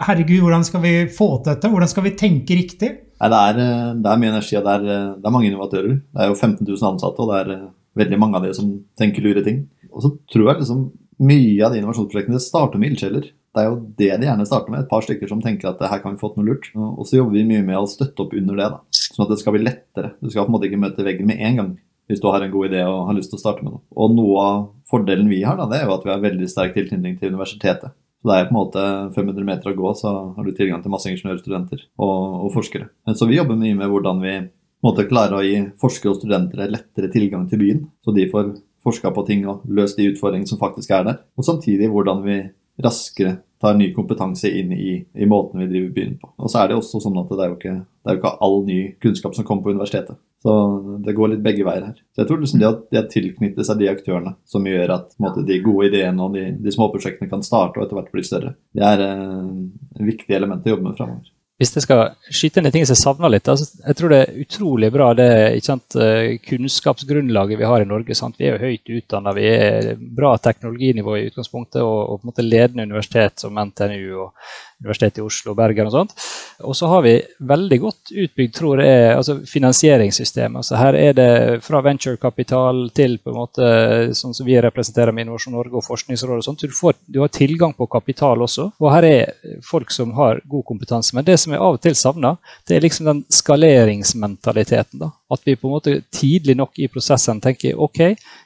Herregud, hvordan skal vi få til dette? Hvordan skal vi tenke riktig? Nei, det, er, det, er, mye energi, og det er, det er mange innovatører. Det er jo 15 000 ansatte, og det er veldig mange av de som tenker lure ting. Og så tror jeg liksom mye av de innovasjonsprosjektene starter med ildsjeler. Det er jo det de gjerne starter med. Et par stykker som tenker at her kan vi få til noe lurt. Og så jobber vi mye med å støtte opp under det, da. sånn at det skal bli lettere. Du skal på en måte ikke møte veggen med en gang hvis du har en god idé og har lyst til å starte med noe. Og noe av fordelen vi har, da, det er jo at vi har veldig sterk tilknytning til universitetet. Så det er på en måte 500 meter å gå, så har du tilgang til masse ingeniørstudenter og, og forskere. Så vi jobber mye med hvordan vi måtte klare å gi forskere og studenter lettere tilgang til byen, så de får forska på ting og løst de utfordringene som faktisk er der. Og samtidig hvordan vi raskere tar ny kompetanse inn i, i måten vi driver byen på. Og så er det også sånn at det er jo ikke, det er jo ikke all ny kunnskap som kommer på universitetet. Så det går litt begge veier her. Så jeg tror liksom det at de har tilknyttet seg de aktørene som gjør at måte, de gode ideene og de, de småprosjektene kan starte og etter hvert bli større, det er eh, viktige elementer å jobbe med framover. Hvis jeg skal skyte inn en ting som jeg savner litt, altså, jeg tror det er utrolig bra det sant, eh, kunnskapsgrunnlaget vi har i Norge. Sant? Vi er jo høyt utdanna, vi er bra teknologinivå i utgangspunktet og, og på en måte ledende universitet som NTNU og Universitetet i Oslo, Bergen og sånt. Og så har vi veldig godt utbygd tror jeg, altså finansieringssystemet. Altså her er det fra venturekapital til på en måte sånn som vi representerer med Innovasjon Norge og Forskningsrådet. og sånt. Du, får, du har tilgang på kapital også. Og her er folk som har god kompetanse. Men det som jeg av og til savner, det er liksom den skaleringsmentaliteten. da. At vi på en måte tidlig nok i prosessen tenker ok,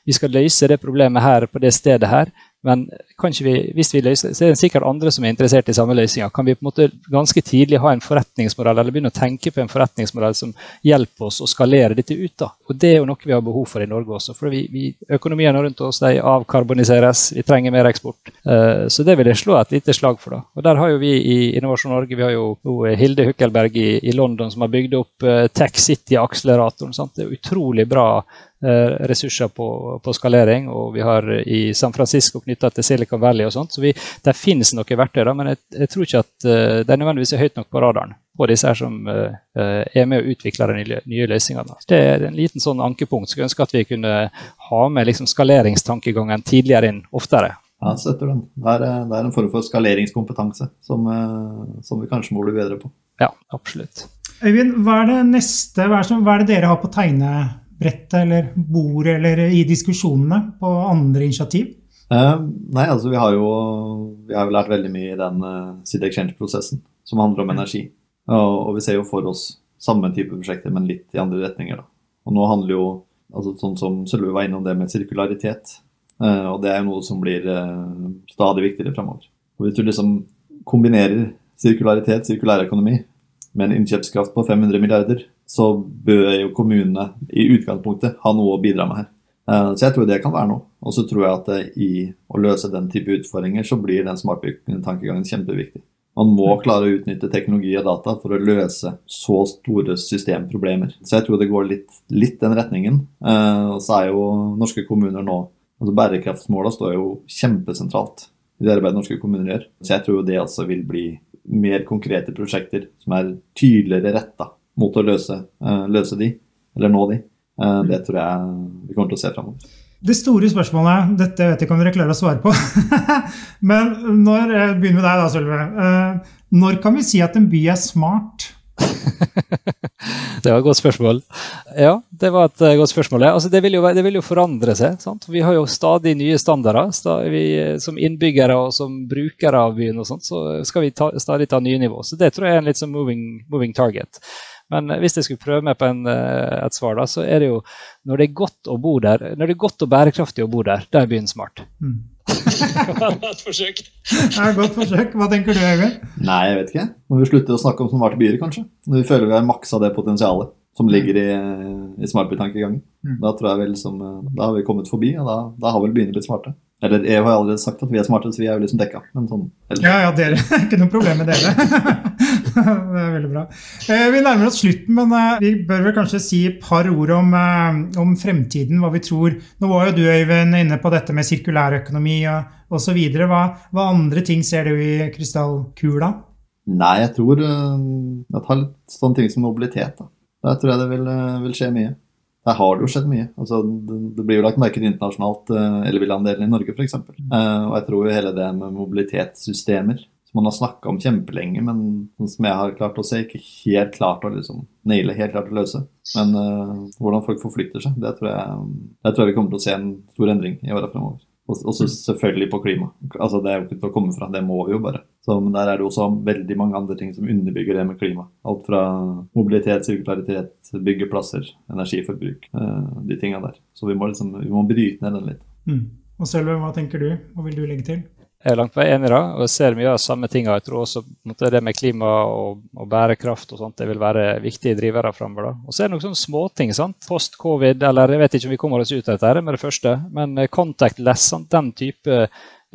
vi skal løse det problemet her på det stedet her. Men vi, hvis vi løser, så er det sikkert andre som er interessert i samme løsninger. Kan vi på en måte ganske tidlig ha en forretningsmodell, eller begynne å tenke på en forretningsmodell som hjelper oss å skalere dette ut? da? Og Det er jo noe vi har behov for i Norge også. for vi, vi, Økonomiene rundt oss de avkarboniseres, vi trenger mer eksport. Uh, så det vil jeg slå et lite slag for. da. Og Der har jo vi i Innovasjon Norge vi har jo Hilde Hukkelberg i, i London som har bygd opp uh, Tech City-akseleratoren. Det er utrolig bra eh, ressurser på, på, skalering. Og vi har i San Francisco knytta til Silicon Valley og sånt. Så vi, det finnes noen verktøy, da, men jeg, jeg, tror ikke at uh, det er nødvendigvis er høyt nok på radaren på disse her som uh, er med og utvikler de nye, nye løsningene. Det er en liten sånn ankepunkt. Skulle jeg ønsker at vi kunne ha med liksom skaleringstankegangen tidligere inn oftere. Ja, støtter den. Det er, eh, det er, en form for skaleringskompetanse som, eh, som, vi kanskje må bli bedre på. Ja, absolutt. Øyvind, hva er det neste, hva er, som, hva er det dere har på tegnebrettet eller bordet eller i diskusjonene på andre initiativ? Eh, nei, altså vi har jo vi har lært veldig mye i den uh, City Exchange-prosessen som handler om energi. Og, og, vi ser jo for oss samme type prosjekter, men litt i andre retninger. da. Og nå handler jo, altså sånn som Sølve var innom det med sirkularitet, Eh, og det er jo noe som blir eh, stadig viktigere framover. Hvis du liksom kombinerer sirkularitet, sirkulærøkonomi, med en innkjøpskraft på 500 milliarder, så bør jo kommunene i utgangspunktet ha noe å bidra med her. Eh, så jeg tror det kan være noe. Og så tror jeg at i å løse den type utfordringer, så blir den smartbygg-tankegangen kjempeviktig. Man må klare å utnytte teknologi og data for å løse så store systemproblemer. Så jeg tror det går litt, litt den retningen. Og så er jo norske kommuner nå Altså Bærekraftsmåla står jo kjempesentralt i det arbeidet norske kommuner gjør. Så jeg tror det altså vil bli mer konkrete prosjekter som er tydeligere retta mot å løse, uh, løse, de, eller nå de. Uh, det tror jeg vi kommer til å se framover. Det store spørsmålet, dette vet jeg ikke om dere klarer å svare på, men når, jeg begynner med deg da, Sølve. Når kan vi si at en by er smart? det var et godt spørsmål. Ja, det var et eh, godt spørsmål. Altså, det, vil jo, det, vil jo, forandre seg. Sant? Vi har jo stadig nye standarder. Stadig, vi, eh, som innbyggere og som brukere av byen og sånt, så skal vi ta, stadig ta nye nivå. Så det tror jeg er en litt sånn moving, moving target. Men eh, hvis jeg skulle prøve meg på en, et svar, da, så er det jo når det er godt å bo der, når det er godt og bærekraftig å bo der, da er byen smart. Mm. det var et forsøk. Ja, godt forsøk. Hva tenker du, Øyvind? Nei, jeg vet ikke. Når vi slutter å snakke om smarte byer, kanskje? Når vi føler vi har maksa det potensialet som ligger i, i smartbytankegangen. Mm. Da tror jeg vel som, da har vi kommet forbi, og da, da har vel byene blitt smarte. Eller jeg har allerede sagt at vi er smarte, så vi er jo liksom dekka. Sånn, ja, ja, dere. Ikke noe problem med dere. det er veldig bra. Eh, vi nærmer oss slutten, men eh, vi bør vel kanskje si et par ord om, eh, om fremtiden. Hva vi tror. Nå var jo du, Øyvind, inne på dette med sirkulærøkonomi osv. Hva, hva andre ting ser du i krystallkula? Nei, jeg tror jeg tar litt sånne ting som mobilitet. da. Der tror jeg det vil, vil skje mye. Der har det jo skjedd mye. Altså, det, blir jo lagt merke til internasjonalt, elbilandelen i Norge f.eks. Og jeg tror jo hele det med mobilitetssystemer man har snakka om kjempelenge, men sånn som jeg har klart å se, ikke helt klart å liksom naile, helt klart å løse. Men uh, hvordan folk forflytter seg, det tror, jeg, det tror jeg vi kommer til å se en stor endring i åra fremover. Og så selvfølgelig på klima. Altså Det er jo ikke til å komme fra, det må vi jo bare. Så, men der er det også veldig mange andre ting som underbygger det med klima. Alt fra mobilitet, sirkularitet, byggeplasser, energiforbruk. Eh, de tinga der. Så vi må, liksom, vi må bryte ned den litt. Mm. Og Sølve, hva tenker du? Hva vil du legge til? Er langt på vei enig da, og jeg ser mye av samme tinga. Jeg tror også måte, det med klima og, og, bærekraft og sånt, det vil være viktige drivere framover. Og så er det noen sånne småting. sant? Post-covid, eller jeg vet ikke om vi kommer oss ut av dette med det første, men contactless, sant? den type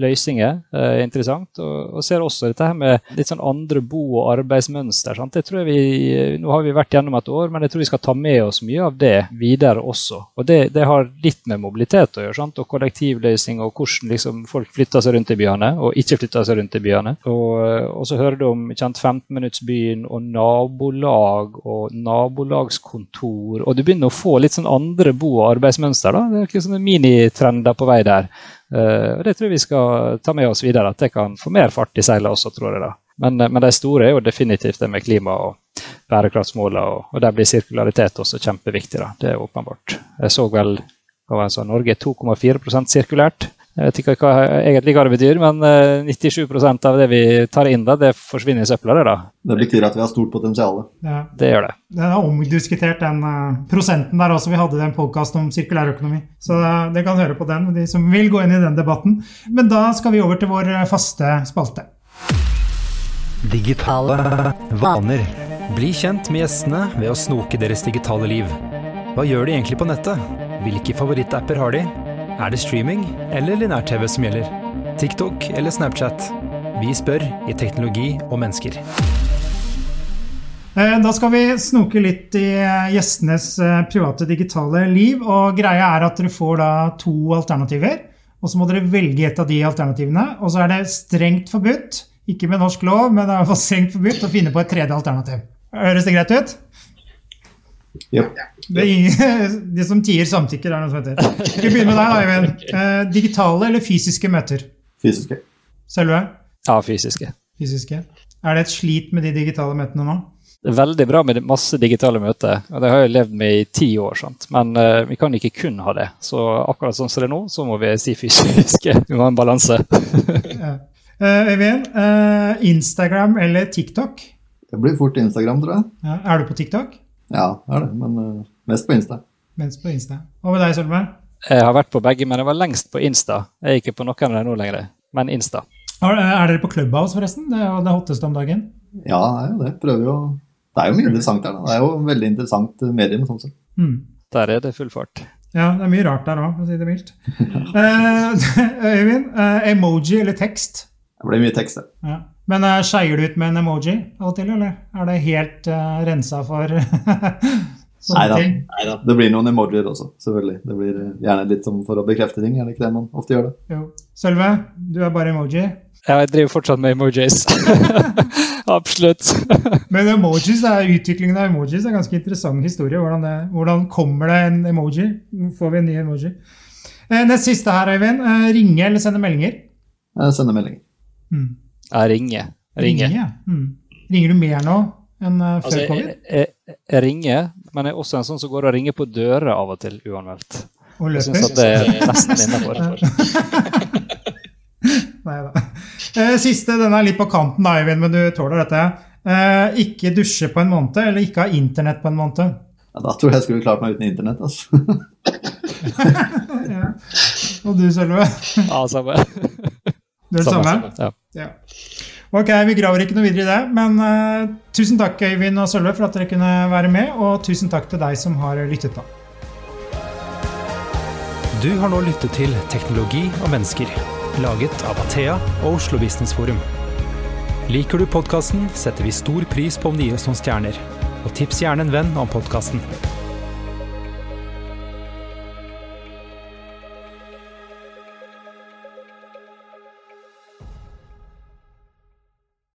løsninger. Eh, interessant. Og, og, ser også dette her med litt sånn andre bo- og arbeidsmønster. Sant? Det tror jeg vi, Nå har vi vært gjennom et år, men jeg tror vi skal ta med oss mye av det videre også. Og det, det har litt med mobilitet å gjøre, sant? og kollektivløsning og hvordan liksom, folk flytter seg rundt i byene og ikke flytter seg rundt i byene. Og, og så hører du om kjent 15-minuttsbyen og nabolag og nabolagskontor, og du begynner å få litt sånn andre bo- og arbeidsmønster. da, Det er ikke sånne minitrender på vei der. Uh, og Det tror jeg vi skal ta med oss videre, at det kan få mer fart i seilene også, tror jeg. da. Men, eh, men de store er jo definitivt det med klima og bærekraftsmålene, og, og der blir sirkularitet også kjempeviktig. da, Det er åpenbart. Jeg så vel hva var det, så Norge er 2,4% sirkulært. Jeg vet ikke hva egentlig hva det betyr, men 97 eh, av det vi tar inn, da, det forsvinner i søpla. Det da. Det betyr at vi har stort potensial. Ja. Det gjør det. Det er omdiskutert, den uh, prosenten der også. Vi hadde den podkasten om sirkulærøkonomi. Så uh, dere kan høre på den, de som vil gå inn i den debatten. Men da skal vi over til vår faste spalte. Digitale vaner. Bli kjent med gjestene ved å snoke deres digitale liv. Hva gjør de egentlig på nettet? Hvilke favorittapper har de? Er det streaming eller linær-TV som gjelder? TikTok eller Snapchat? Vi spør i Teknologi og mennesker. Eh, Da skal vi snoke litt i eh, gjestenes eh, private digitale liv. og Greia er at dere får to alternativer. og Så må dere velge et av de alternativene. og Så er det strengt forbudt, ikke med norsk lov, men det er strengt forbudt å finne på et tredje alternativ. Høres det greit ut? Yep. Det, er ingen, det som tier samtykker, er noe som heter. Skal vi begynne med deg, Eivind? Eh, digitale eller fysiske møter? Fysiske. Selve? Ja, fysiske. Fysiske. Er det et slit med de digitale møtene nå? Det er veldig bra med masse digitale møter, og det har jeg levd med i ti år. sant? Men uh, vi kan ikke kun ha det. Så akkurat sånn som det er nå, så må vi si fysiske. Vi må ha en balanse. Ja. uh, Øyvind, uh, Instagram eller TikTok? Det blir fort Instagram, tror jeg. Ja, er du på TikTok? Ja, det er det, men eh, mest på Insta. Mest på Insta. Hva med deg, Sølve? Jeg har vært på begge, men jeg var lengst på Insta. Jeg er ikke på noen av dem nå lenger, men Insta. Er, er dere på Clubhouse, forresten? Det er det hotteste om dagen. Ja, det er jo det. Prøver jo Det er jo mye interessant der. da. Det er jo veldig interessant eh, medium. sånn sett. Mm. Der er det full fart. Ja, det er mye rart der òg, for å si det mildt. Eh, Øyvind, uh, emoji eller tekst? Det blir mye tekst, det. Ja. Men uh, skeier du ut med en emoji av og til, eller er det helt uh, rensa for sånne Neida. ting? Neida. Det blir noen emojier også, selvfølgelig. Det blir eh, gjerne litt som for å bekrefte ting. Er det ikke det man ofte gjør det? Jo. Sølve, du er bare emoji. Ja, jeg driver fortsatt med emojis. Absolutt. Men emojis er, utviklingen av emojis er en ganske interessant historie. Hvordan, det, hvordan kommer det en emoji? Får vi en ny emoji? Eh, nest siste her, Øyvind. Eh, ringe eller sende meldinger? Jeg sender meldinger. Mm. Jeg ringer. Ringer. ringer. Mm. Ringer du mer nå enn eh, før Altså, covid? jeg, jeg, jeg ringer, men jeg er også en sånn som går og ringer på dører av og til uanmeldt. Og løper. Jeg syns at det er nesten innafor. Nei da. Siste, den er litt på kanten, da, Eivind, men du tåler dette. Eh, ikke dusje på en måned, eller ikke ha internett på en måned. Ja, da tror jeg jeg skulle klart meg uten internett. altså. Ja. Og du, Sølve? Ja, samme. Du er det samme? samme, ja. Ja. Ok, vi graver ikke noe videre i det, men uh, tusen takk, Øyvind og Sølve, for at dere kunne være med, og tusen takk til deg som har lyttet på. Du har nå lyttet til Teknologi og mennesker, laget av Athea og Oslo Business Forum. Liker du podkasten, setter vi stor pris på om du gir oss noen stjerner. Og tips gjerne en venn om podkasten.